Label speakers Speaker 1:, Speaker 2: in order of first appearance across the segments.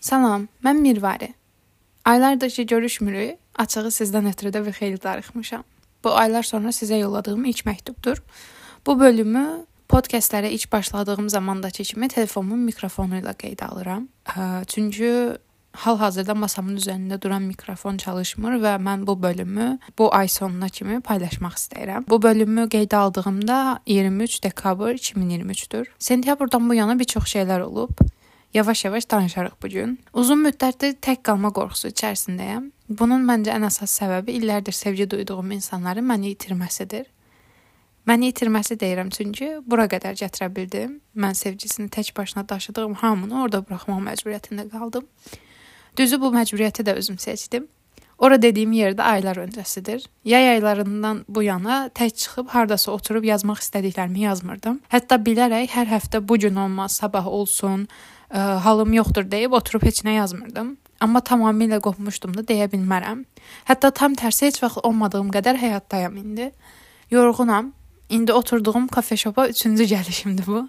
Speaker 1: Salam, mən Mirvari. Aylardır ki, görüşmürük. Açığı sizdən ötürü də bir xeyli darıxmışam. Bu aylar sonra sizə yolladığım ilk məktubdur. Bu bölümü podkastlara ilk başladığım zamandakı kimi telefonumun mikrofonu ilə qeydə alıram. Çünki hal-hazırda masamın üzərində duran mikrofon çalışmır və mən bu bölümü bu ay sonuna kimi paylaşmaq istəyirəm. Bu bölümü qeydə aldığımda 23 dekabr 2023-dür. Sentyabrdan bu yana bir çox şeylər olub. Yavaş-yavaş danışarıq bu gün. Uzun müddətdir tək qalma qorxusu içərisindəyəm. Bunun məncə ən əsas səbəbi illərdir sevgi duyduğum insanların məni itirməsidir. Məni itirməsi deyirəm çünki bura qədər gətirə bildim. Mən sevgisini tək başına daşıdığım hamını orada buraxmaq məcburiyyətində qaldım. Düzü bu məcburiyyəti də özüm seçdim. Ora dediyim yerdə aylar öncəsidir. Yay aylarından bu yana tək çıxıb hardasa oturub yazmaq istədiklərimi yazmırdım. Hətta bilərək hər həftə bu gün olmaz, sabah olsun, ə, halım yoxdur deyib oturub heç nə yazmırdım. Amma tamamilə qopmuşdum da deyə bilmərəm. Hətta tam tərsi heç vaxt olmadığım qədər həyatdayam indi. Yorğunam. İndi oturduğum kafe şopa 3-cü gəlişimdir bu.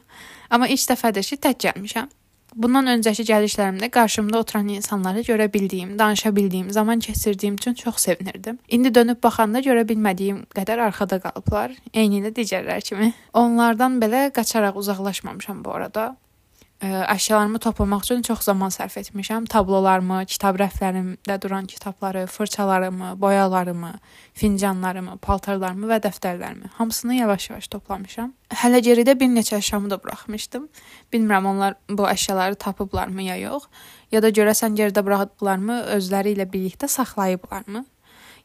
Speaker 1: Amma ilk dəfədir ki, tək gəlmişəm. Bundan öncəki gəlişlərimdə qarşımda oturan insanları görə bildiyim, danışa bildiyim, zaman keçirdiyim üçün çox sevinirdim. İndi dönüb baxanda görə bilmədiyim qədər arxada qalıblar, eyni ilə digərlər kimi. Onlardan belə qaçaraq uzaqlaşmamışam bu arada əşyalarımı toplamaq üçün çox zaman sərf etmişəm. Tablolarımı, kitab rəflərimdə duran kitabları, fırçalarımı, boyalarımı, fincanlarımı, paltarlarımı və dəftərlərimi hamısını yavaş-yavaş toplamışam. Hələ geridə bir neçə əşyamı da buraxmışdım. Bilmirəm onlar bu əşyaları tapıblarmı ya yox, ya da görəsən geridə buraxdıqlarımı özləri ilə birlikdə saxlayıblarmı?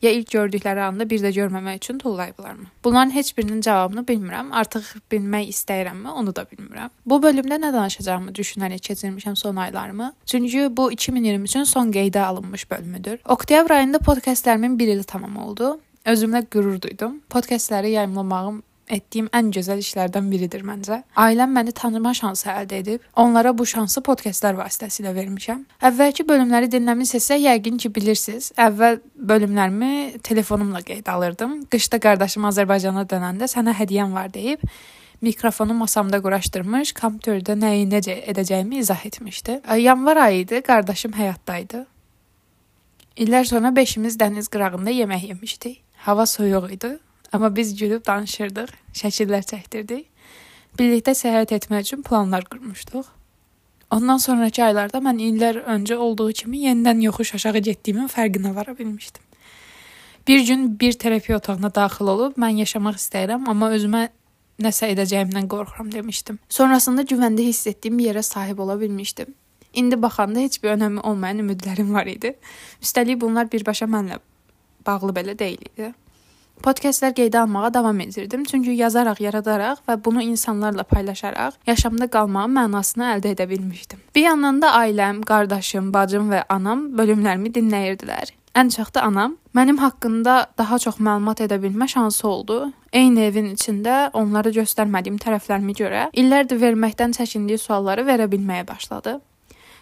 Speaker 1: Ya ilk gördükləri anda bir də görməmək üçün tullayıblarmı? Bunların heç birinin cavabını bilmirəm. Artıq bilmək istəyirəmmi, onu da bilmirəm. Bu bölümdə nə danışacağımı düşünərək keçirmişəm son aylarımı. Çünki bu 2023-ün son qeydə alınmış bölümüdür. Oktyabr ayında podkastlərimin 1 ili tamam oldu. Özümlə qürur duydum. Podkastləri yayımlamağım etdiyim ən gözəl işlərdən biridir məncə. Ailəm məni tanıma şansı əldə edib. Onlara bu şansı podkastlar vasitəsilə vermişəm. Əvvəlki bölümləri dinləmisinizsə, yəqin ki, bilirsiniz. Əvvəl bölümlərimi telefonumla qeydə alırdım. Qışda qardaşım Azərbaycana dönəndə sənə hədiyyəm var deyib mikrofonu masamda quraşdırmış, kompüterdə nəyi necə edəcəyimi izah etmişdi. Yanvar ayı idi, qardaşım həyatdaydı. İllər sonra beşimiz dəniz qırağında yemək yemişdik. Hava soyuq idi. Amma biz gülüb danışırdıq, şəkillər çəkdirdik. Birlikdə səyahət etmək üçün planlar qurmuşduq. Ondan sonrakı aylarda mən illər öncə olduğu kimi yenidən yoxuş aşağı getdiyimin fərqinə vara bilmişdim. Bir gün bir terapiya otağına daxil olub mən yaşamaq istəyirəm, amma özümə nəsə edəcəyimdən qorxuram demişdim. Sonrasında güvəndə hiss etdiyim yerə sahib ola bilmişdim. İndi baxanda heç bir önəmi olmayan ümidlərim var idi. Üstəlik bunlar birbaşa mənlə bağlı belə deyil idi. Podkastlar qeydə almağa davam edirdim, çünki yazaraq, yaradaraq və bunu insanlarla paylaşaraq yaşamda qalmağın mənasını əldə edə bilmişdim. Bir yandan da ailəm, qardaşım, bacım və anam bölümlərimi dinləyirdilər. Ən çox da anam mənim haqqında daha çox məlumat edə bilmə şansı oldu. Eyni evin içində onlara göstərmədiyim tərəflərimi görə illərdir verməkdən çəkindiyi sualları verə bilməyə başladı.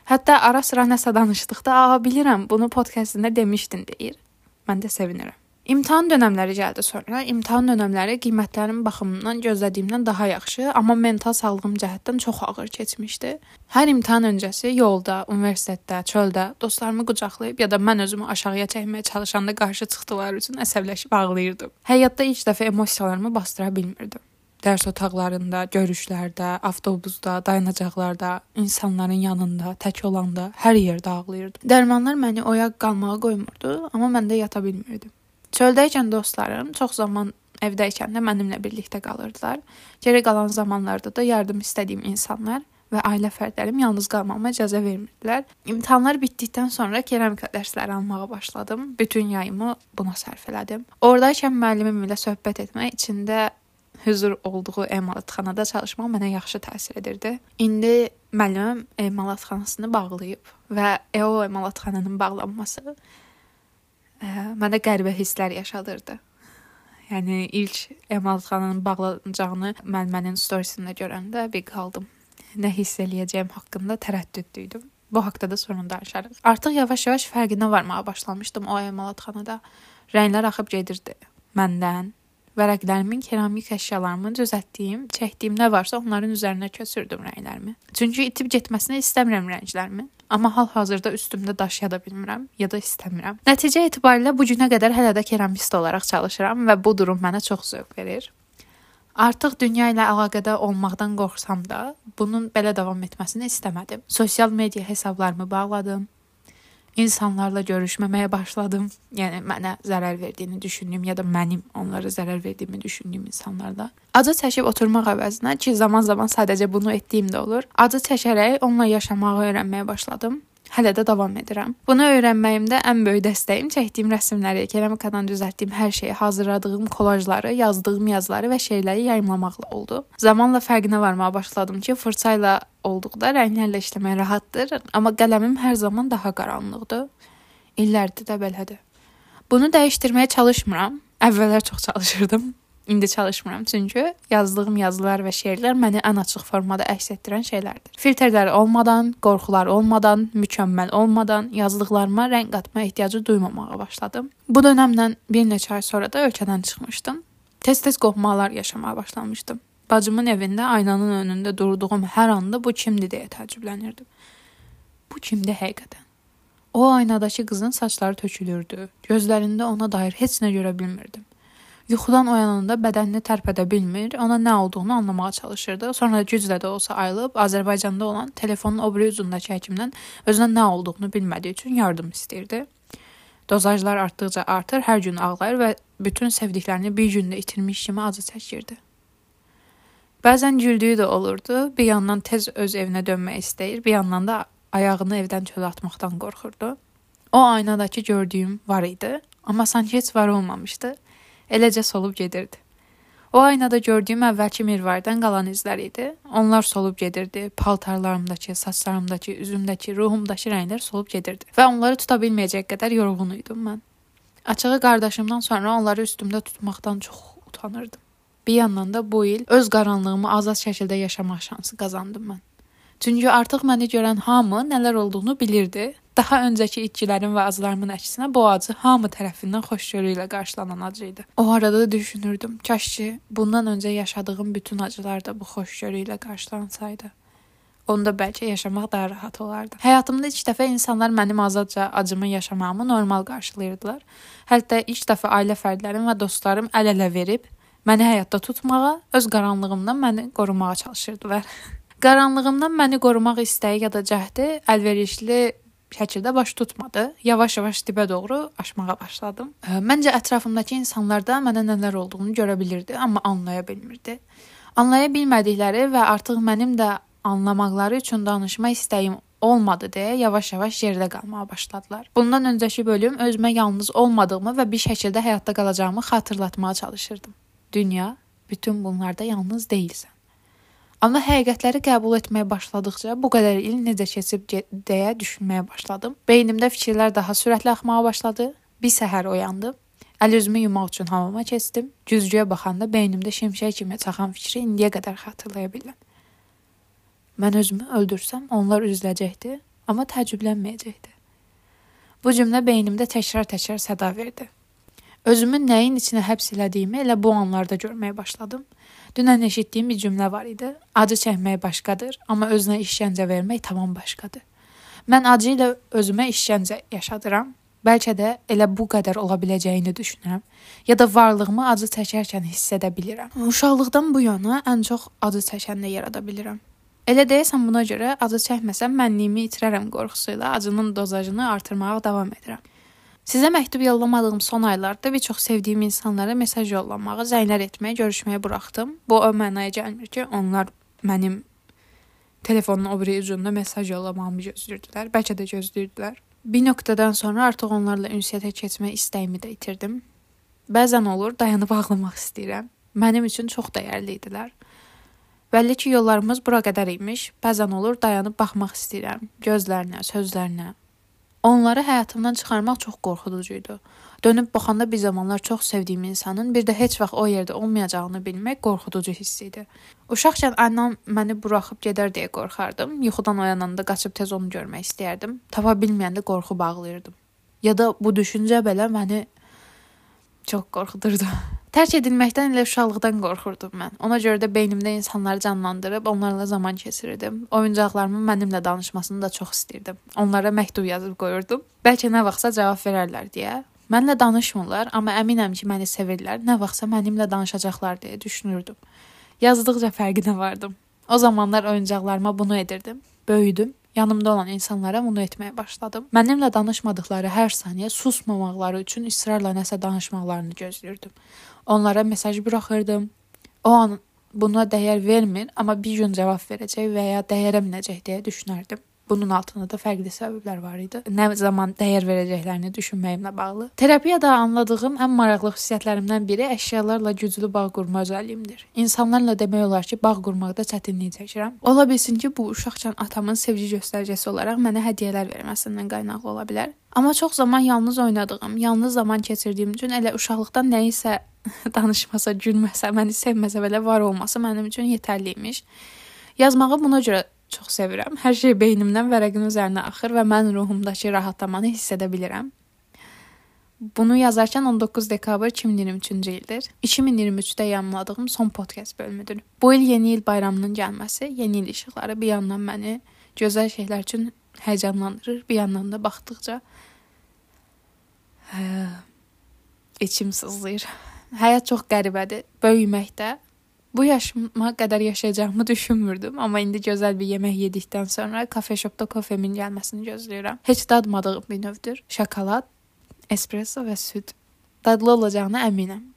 Speaker 1: Hətta ara-sıra nəsə danışdıqda, "A, bilirəm, bunu podkastında demişdin" deyir. Mən də sevinirəm. İmtahan dönəmləri gəldi sonra. İmtahan dönəmləri qiymətlərim baxımından gözlədiyimdən daha yaxşı, amma mental sağlığım cəhətdən çox ağır keçmişdi. Hər imtahan öncəsi yolda, universitetdə, çöldə dostlarımı qucaqlayıb ya da mən özümü aşağıya çəkməyə çalışanda qarşı çıxdıqları üçün əsəbləşib ağlayırdım. Həyatda ilk dəfə emosiyalarımı bastıra bilmirdim. Dərs otaqlarında, görüşlərdə, avtobusda, dayanacaqlarda, insanların yanında, tək olanda hər yerdə ağlayırdım. Dərmanlar məni oyaq qalmağa qoymurdu, amma mən də yata bilmirdim. Çöldə dostlarım çox zaman evdəykən də mənimlə birlikdə qalırdılar. Geri qalan zamanlarda da yardım istədiyim insanlar və ailə fərdlərim yalnız qalmama icazə vermirdilər. İmtahanlar bitdikdən sonra keramika dərsləri almağa başladım. Bütün yayımı buna sərf elədim. Ordaykən müəllimim ilə söhbət etmək, içində huzur olduğu emalatxanada çalışmaq mənə yaxşı təsir edirdi. İndi müəllimim emalatxanasını bağlayıb və o emalatxananın bağlanması mənə qəribə hisslər yaşadırdı. Yəni ilk emalatxananın bağlanacağını müəllimənin storiesində görəndə bir qaldım. Nə hiss eləyəcəyim haqqında tərəddüdlü idim. Bu haqqda da sonra danışarıq. Artıq yavaş-yavaş fərqinə varmağa başlamışdım o emalatxanada. Rənglər axıb gedirdi məndən vərəqlərimin, keramik əşyalarımı düzəltdiyim, çəkdiyim nə varsa onların üzərinə köçürdüm rənglərimi. Çünki itib getməsini istəmirəm rənglərimin. Amma hal-hazırda üstümdə daşıya da bilmirəm ya da istəmirəm. Nəticə etibarilə bu günə qədər hələ də keramist olaraq çalışıram və bu durum mənə çox zövq verir. Artıq dünya ilə əlaqədə olmaqdan qorxsam da, bunun belə davam etməsini istəmədim. Sosial media hesablarımı bağladım insanlarla görüşməməyə başladım. Yəni mənə zərər verdiyini düşündüyüm ya da mənim onlara zərər verdiyimi düşündüyüm insanlarla. Acı çəkib oturmaq əvəzinə ki, zaman-zaman sadəcə bunu etdiyim də olur. Acı çəkərək onunla yaşamağı öyrənməyə başladım. Hələ də davam edirəm. Bunu öyrənməyimdə ən böyük dəstəyim çəkdiyim rəsmləri, keramikadan düzəltdiyim hər şeyi, hazırladığım kolajları, yazdığım yazıları və şeirləri yayımlamaqla oldu. Zamanla fərqinə varmağa başladım ki, fırça ilə olduqda rənglərlə işləmək rahatdır, amma qələmim hər zaman daha qaranlıqdır. İllərdir də belədir. Bunu dəyişdirməyə çalışmıram. Əvvəllər çox çalışırdım. İndi çalışmıram çünki yazdığım yazılar və şeirlər məni ən açıq formada əks etdirən şeylərdir. Filtrlər olmadan, qorxular olmadan, mükəmməl olmadan yazdıqlarıma rəng qatma ehtiyacı duymamağa başladım. Bu dövrdən bir neçə ay sonra da ölkədən çıxmışdım. Tez-tez qohmalar yaşamağa başlamışdım. Bacımın evində aynanın önündə durduğum hər anda bu kimdir deyə təəccüblənirdim. Bu kimdir həqiqətən? O aynadakı qızın saçları tökülürdü. Gözlərində ona dair heç nə görə bilmirdim. Yuxudan oyananda bədənini tərpədə bilmir, ona nə olduğunu anlamağa çalışırdı. Sonra güclə də olsa ayılıb Azərbaycanda olan telefonun o biri ucundakı həkimdən özünə nə olduğunu bilmədiyi üçün yardım istəyirdi. Dozajlar artdıqca artır, hər gün ağlayır və bütün sevdiklərini bir gündə itirmiş kimi acı çəkirdi. Bəzən güldüyü də olurdu. Bir yandan tez öz evinə dönmək istəyir, bir yandan da ayağını evdən çölə atmaqdan qorxurdu. O aynadakı gördüyüm var idi, amma sanki heç var olmamışdı eləcə solub gedirdi. O aynada gördüyüm əvvəlki mirvardan qalan izlər idi. Onlar solub gedirdi. Paltarlarımdakı, saçlarımdakı, üzümdəki, ruhumdakı rənglər solub gedirdi və onları tuta bilməyəcək qədər yorğun idim mən. Açığı qardaşımdan sonra onları üstümdə tutmaqdan çox utanırdım. Bir yandan da bu il öz qaranlığımı azad şəkildə yaşamaq şansı qazandım mən. Çünki artıq məni görən hamı nələr olduğunu bilirdi. Daha öncəki itkilərin və acılarımın əksinə bu acı hamı tərəfindən xoşgörü ilə qarşılanan acı idi. O arada da düşünürdüm, kaş ki, bundan öncə yaşadığım bütün acılar da bu xoşgörü ilə qarşılansaydı. Onda bəlkə yaşamaq daha rahat olardı. Həyatımda ilk dəfə insanlar mənim azadca acımı yaşamağımı normal qarşılayırdılar. Hətta ilk dəfə ailə fərdlərim və dostlarım əl-ələ verib məni həyatda tutmağa, öz qaranlığımdan məni qorumağa çalışırdılar. Qaranlığımdan məni qorumaq istəyi ya da cəhdi əlverişli şəkildə baş tutmadı. Yavaş-yavaş dibə doğru aşmağa başladım. Məncə ətrafımdakı insanlar da mənə nələr olduğunu görə bilirdi, amma anlaya bilmirdi. Anlaya bilmədikləri və artıq mənim də anlamaqları üçün danışma istəyim olmadı deyə yavaş-yavaş yerdə qalmağa başladılar. Bundan öncəki bölüm özümə yalnız olmadığımı və bir şəkildə həyatda qalacağımı xatırlatmağa çalışırdım. Dünya bütün bunlarda yalnız deyilsən. Amma həqiqətləri qəbul etməyə başladıqca bu qədər il necə keçib deyə düşünməyə başladım. Beynimdə fikirlər daha sürətli axmağa başladı. Bir səhər oyandım. Əl-üzümü yumaq üçün hamama keçdim. Güzgüyə baxanda beynimdə şimşək kimi çaxan fikri indiyə qədər xatırlaya bilirəm. Mən özümü öldürsəm, onlar üzüləcəkdi, amma təəccüblənməyəcəkdi. Bu cümlə beynimdə təkrar-təkrar səda verdi. Özümü nəyin içinə həbs elədiyimi elə bu anlarda görməyə başladım. Dünən eşitdiyim bir cümlə var idi. Acı çəkmək başqadır, amma özünə işgəncə vermək tamam başqadır. Mən acı ilə özümə işgəncə yaşadıram. Bəlkə də elə bu qədər ola biləcəyini düşünürəm, ya da varlığımı acı çəkərkən hiss edə bilirəm. Uşaqlıqdan bu yana ən çox acı çəkəndə yarada bilirəm. Elə deyəsən buna görə acı çəkməsəm mənliyimi itirərəm qorxusuyla acının dozajını artırmağa davam edirəm. Sizə məktub yollamadığım son aylarda bir çox sevdiyim insanlara mesaj yollamağı, zənglər etməyə, görüşməyə buraxdım. Bu o mənaya gəlmir ki, onlar mənim telefonun o biri ucunda mesaj yollamağımı gözləyirdilər, bəlkə də gözləyirdilər. Bir nöqtədən sonra artıq onlarla ünsiyyətə keçmək istəyimi də itirdim. Bəzən olur, dayanıb ağlamaq istəyirəm. Mənim üçün çox dəyərli idilər. Bəlli ki, yollarımız bura qədər imiş. Bəzən olur, dayanıb baxmaq istəyirəm gözlərinə, sözlərinə, Onları həyatımdan çıxarmaq çox qorxuducu idi. Dönüb baxanda bir zamanlar çox sevdiyim insanın bir də heç vaxt o yerdə olmayacağını bilmək qorxuducu hiss idi. Uşaqkən anam məni buraxıb gedər deyə qorxardım. Yuxudan oyananda qaçıb tez onu görmək istəyərdim. Tapa bilməyəndə qorxub ağlayırdım. Ya da bu düşüncə belə məni çox qorxudurdu. Tərk edilməkdən elə uşaqlıqdan qorxurdum mən. Ona görə də beynimdə insanları canlandırıb onlarla zaman keçirirdim. Oyuncaqlarımın mənimlə danışmasını da çox istirdim. Onlara məktub yazıb qoyurdum. Bəlkə nə vaxtsa cavab verərlər deyə. Mənlə danışmırlar, amma əminəm ki, məni sevirlər. Nə vaxtsa mənimlə danışacaqlar deyə düşünürdüm. Yazdıqca fərqinə vardım. O zamanlar oyuncaqlarıma bunu edirdim. Böyüdüm Yanımda olan insanlara bunu etməyə başladım. Mənimlə danışmadıkları hər saniyə susmamaqları üçün israrla nəsə danışmaqlarını gözləyirdim. Onlara mesaj buraxırdım. O an buna dəyər vermir, amma bir gün cavab verəcək və ya dəyərə minəcək deyə düşünərdim. Bunun altında da fərqli səbəblər var idi. Nə zaman dəyər verəcəklərini düşünməyimlə bağlı. Terapiyada anladığım ən maraqlı xüsusiyyətlərimdən biri əşyalarla güclü bağ qurma özəlliyimdir. İnsanlarla demək olar ki, bağ qurmaqda çətinlik çəkirəm. Ola bilsin ki, bu uşaqcan atamın sevgi göstəricisi olaraq mənə hədiyyələr verməsindən qaynaqlı ola bilər. Amma çox zaman yalnız oynadığım, yalnız zaman keçirdiyim üçün elə uşaqlıqdan nəyisə danışmasa, gülməsə, məni sevməsə belə var olması mənim üçün yetərli imiş. Yazmağı buna görə çox sevirəm. Hər şey beynimdən vərəqin üzərinə axır və mən ruhumdakı rahatlamanı hiss edə bilirəm. Bunu yazarkən 19 dekabr 2023-cü ildir. 2023-də yayımladığım son podkast bölümüdür. Bu il yeni il bayramının gəlməsi, yeni il işıqları bir yandan məni gözəl şeylər üçün həyəcanlandırır, bir yandan da baxdıqca hə, içim sızlayır. Həyat çox qəribədir. Böyüməkdə Bu yaşıma qədər yaşayacağımı düşünmürdüm, amma indi gözəl bir yemək yedikdən sonra kafe shopda kofemin gəlməsini gözləyirəm. Heç dadmadığım bir növdür. Şokolad, espresso və süd. Dadlı olacağına əminəm.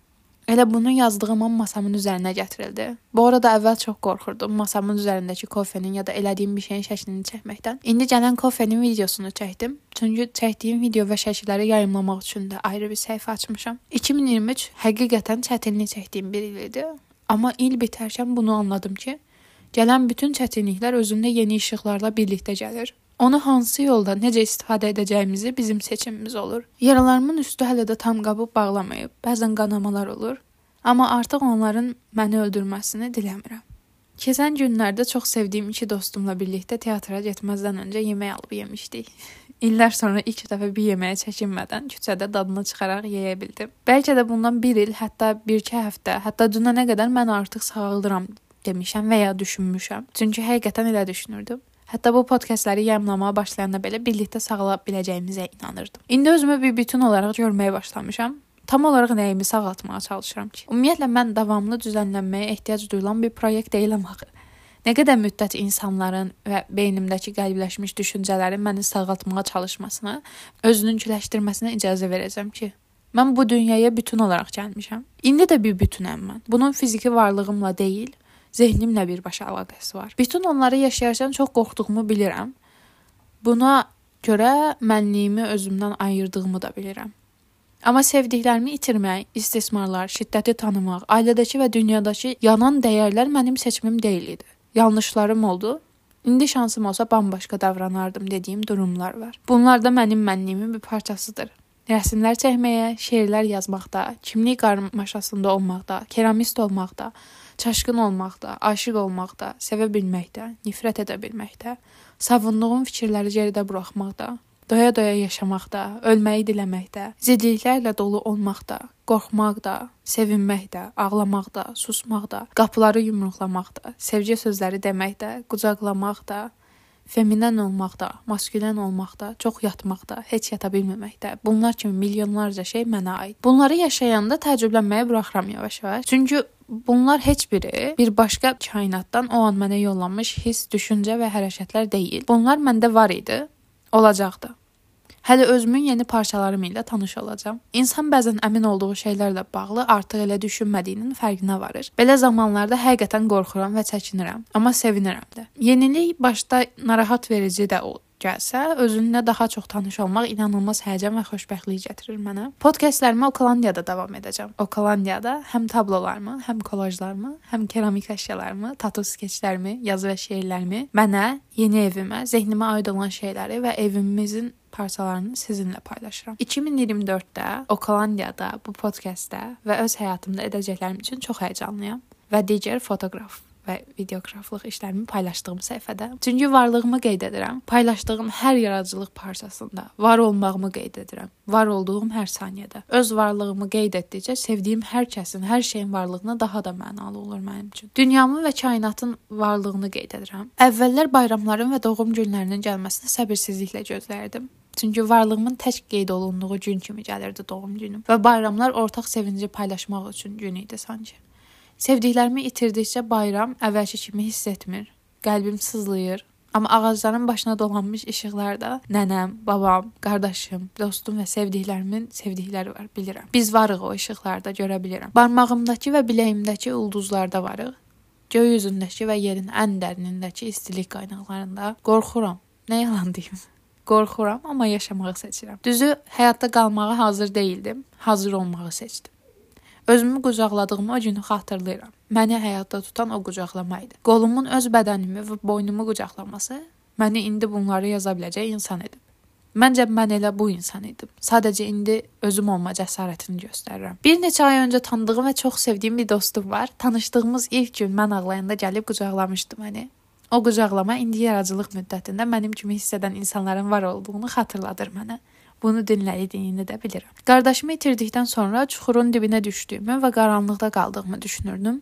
Speaker 1: Elə bunu yazdığım an masamın üzərinə gətirildi. Bu arada əvvəl çox qorxurdum masamın üzərindəki kofenin ya da elədiyim bir şeyin şəklini çəkməkdən. İndi gələn kofenin videosunu çəkdim. Çünki çəkdiyim video və şəkilləri yayımlamaq üçün də ayrı bir səhifə açmışam. 2023 həqiqətən çətinlik çəkdiyim bir il idi. Amma il bitərkən bunu anladım ki, gələn bütün çətinliklər özündə yeni işıqlarla birlikdə gəlir. Onu hansı yolda necə istifadə edəcəyimizi bizim seçimimiz olur. Yaralarımın üstü hələ də tam qabıb bağlamayıb. Bəzən qanamalar olur, amma artıq onların məni öldürməsini diləmirəm. Keçən günlərdə çox sevdiyim iki dostumla birlikdə teatra getməzdən öncə yemək alıb yemişdik. İllər sonra ilk dəfə bir yeməyə çəkinmədən küçədə dadını çıxaraq yeyə bildim. Bəlkə də bundan 1 il, hətta 1-2 həftə, hətta dünənə qədər mən artıq sağaldıram demişəm və ya düşünmüşəm. Çünki həqiqətən elə düşünürdüm. Hətta bu podkastları yayımlamağa başlayanda belə birlikdə sağala biləcəyimizə inanırdım. İndi özümü bir bütün olaraq görməyə başlamışam. Tam olaraq nəyimi sağaltmağa çalışıram ki. Ümumiyyətlə mən davamlı düzənlənməyə ehtiyac duyulan bir proyekt deyiləm axı. Nə qədər müddət insanların və beynimdəki qəlbləşmiş düşüncələrin məni sağaltmağa çalışmasına, özününküləşdirməsinə icazə verəcəm ki, mən bu dünyaya bütün olaraq gəlmişəm. İndi də bir bütünəm mən. Bunun fiziki varlığımla deyil, zehnimlə birbaşa əlaqəsi var. Bütün onları yaşayarkən çox qorxduğumu bilirəm. Buna görə mənliyimi özümdən ayırdığımı da bilirəm. Amma sevdiklərimi itirmək, istismarlar, şiddəti tanımaq, ailədəki və dünyadakı yanan dəyərlər mənim seçimim deyil idi yanlışlarım oldu. İndi şansım olsa bambaşqa davranardım dediyim durumlar var. Bunlar da mənim mənliyimin bir parçasıdır. Rəsmlər çəkməyə, şeirlər yazmaqda, kimlik qarmaşasında olmaqda, keramist olmaqda, çaşqın olmaqda, aşiq olmaqda, sevə bilməkdə, nifrət edə bilməkdə, savunduğum fikirləri geridə buraxmaqda, doya-doya yaşamaqda, ölməyi diləməkdə, ziddiliklərlə dolu olmaqda, qorxmaqda, sevinməkdə, ağlamaqda, susmaqda, qapıları yumruqlamaqda, sevgi sözləri deməkdə, qucaqlamaqda, feminen olmaqda, maskülen olmaqda, çox yatmaqda, heç yata bilməməkdə, bunlar kimi milyonlarca şey mənə aid. Bunları yaşayanda təəccüblənməyə buraxıram yavaş-yavaş. Çünki bunlar heç biri bir başqa kainatdan o an mənə yollanmış hiss, düşüncə və hərəkətlər deyil. Bunlar məndə var idi olacaqdı. Hələ özümün yeni parçalarım ilə tanış olacağam. İnsan bəzən əmin olduğu şeylərlə bağlı artıq elə düşünmədiyinin fərqinə varır. Belə zamanlarda həqiqətən qorxuram və çəkinirəm, amma sevinirəm də. Yenilik başda narahat verici də gəlsə, özünlə daha çox tanış olmaq inanılmaz həyəcan və xoşbəxtlik gətirir mənə. Podkastlarıma Okolandiyada davam edəcəm. Okolandiyada həm tablolarımı, həm kolajlarımı, həm keramik əşyalarımı, tatu skeçlərimi, yazı və şeirlərimi, mənə, yeni evimə, zehnimə aid olan şeyləri və evimizin parçalarını sizinlə paylaşıram. 2024-də Okolandiyada bu podkastdə və öz həyatımda edəcəklərim üçün çox həyəcanlıyam və digər fotoqraf və videoqraflıq işlərimi paylaşdığım səhifədə. Çünki varlığımı qeyd edirəm. Paylaşdığım hər yaradıcılıq parçasında var olmağımı qeyd edirəm. Var olduğum hər saniyədə. Öz varlığımı qeyd etdikcə sevdiyim hər kəsin, hər şeyin varlığına daha da mənalı olur mənim üçün. Dünyamın və kainatın varlığını qeyd edirəm. Əvvəllər bayramların və doğum günlərinin gəlməsini səbirsizliklə gözləyirdim. Çünki varlığımın tək qeyd olunduğu gün kimi gəlirdi doğum günüm və bayramlar ortaq sevinci paylaşmaq üçün gün idi sanki. Sevdiklərimi itirdikcə bayram əvvəlki kimi hiss etmir. Qəlbim sızlayır. Amma ağacların başına dolanmış işıqlar da nənəm, babam, qardaşım, dostum və sevdiklərimin sevdikləri var, bilirəm. Biz varıq o işıqlarda görə bilirəm. Barmağımdakı və biləyimdəki ulduzlarda varıq. Göy üzündəki və yerin ən dərinindəki istilik qaynaqlarında qorxuram. Nə yalan deyim? Qorxuram, amma yaşamağı seçirəm. Düzü, həyatda qalmağa hazır değildim. Hazır olmağı seçdim. Özümü qucaqladığımı o günü xatırlayıram. Məni həyatda tutan o qucaqlama idi. Qolumun öz bədənimi və boynumu qucaqlaması məni indi bunları yaza biləcək insan edib. Məncə mən elə bu insan idim. Sadəcə indi özüm olma cəsarətini göstərirəm. Bir neçə ay öncə tanıdığım və çox sevdiyim bir dostum var. Tanışdığımız ilk gün mən ağlayanda gəlib qucaqlamışdı məni. O qucaqlama indi yaradıcılıq müddətində mənim kimi hiss edən insanların var olduğunu xatırladır mənə. Bunu dinlədiyini də bilirəm. Qardaşımı itirdikdən sonra çuxurun dibinə düşdüyümü və qaranlıqda qaldığımı düşünürdüm.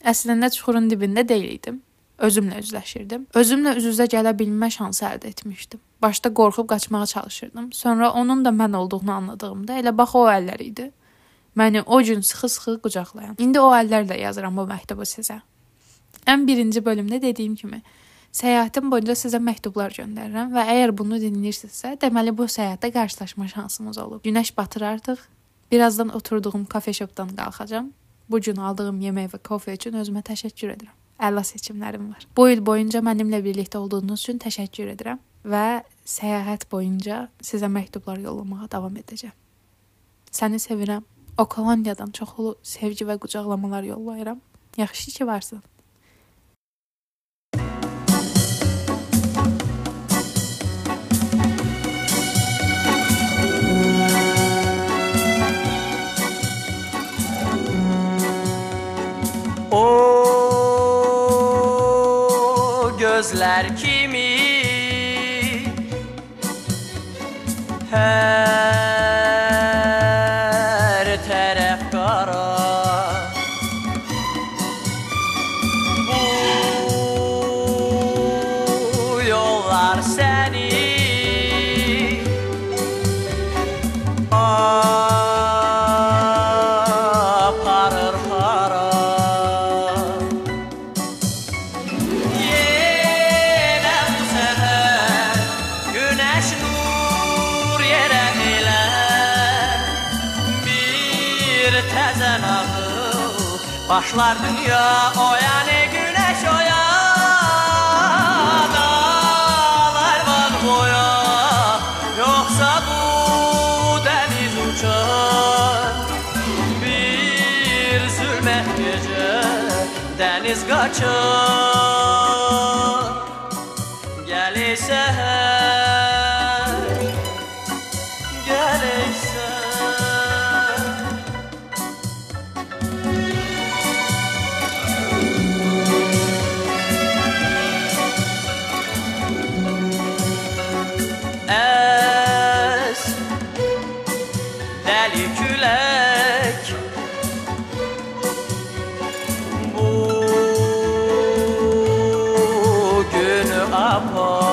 Speaker 1: Əslində çuxurun dibində deyildim. Özümlə üzləşirdim. Özümlə üz-üzə gələ bilmə şansı əldə etmişdim. Başda qorxub qaçmağa çalışırdım. Sonra onun da mən olduğunu anladığımda elə bax o əllər idi. Məni o gün sıxı-sıxı qucaqlayan. İndi o əllərlə yazıram bu məktubu sizə. Ən birinci bölümdə dediyim kimi, Səyahətim boyunca sizə məktublar göndərirəm və əgər bunu dinləyirsinizsə, deməli bu səyahətdə qarşılaşma şansımız olub. Günəş batır artıq. Birazdan oturduğum kafe shopdan qalxacağam. Bu gün aldığım yemək və kofe üçün özümə təşəkkür edirəm. Əla seçimlərim var. Bu il boyunca mənimlə birlikdə olduğunuz üçün təşəkkür edirəm və səyahət boyunca sizə məktublar yollamağa davam edəcəm. Səni sevirəm. O koloniyadan çoxlu sevgi və qucaqlamalar yollayıram. Yaxşı ki varsan.
Speaker 2: O gözler kimi? Her başlar dünya oyanı günəş oya dağlar var boya yoxsa bu dəniz uçar. Bir zülmət gecə dəniz qaçar günü apar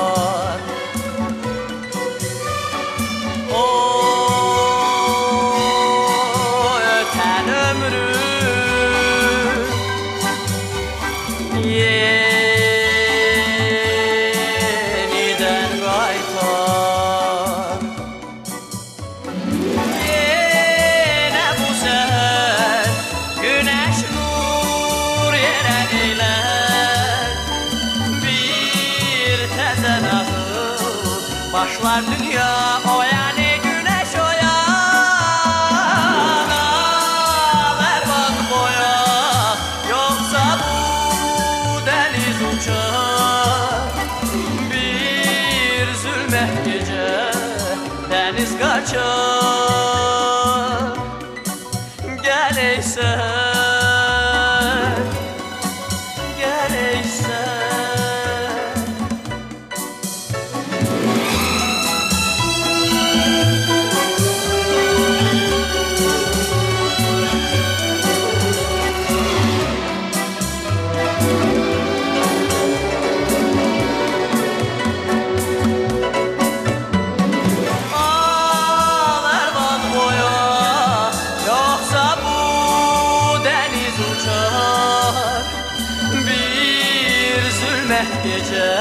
Speaker 2: gece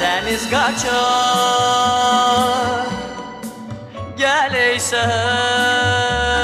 Speaker 2: deniz kaçar. Gel ey sen.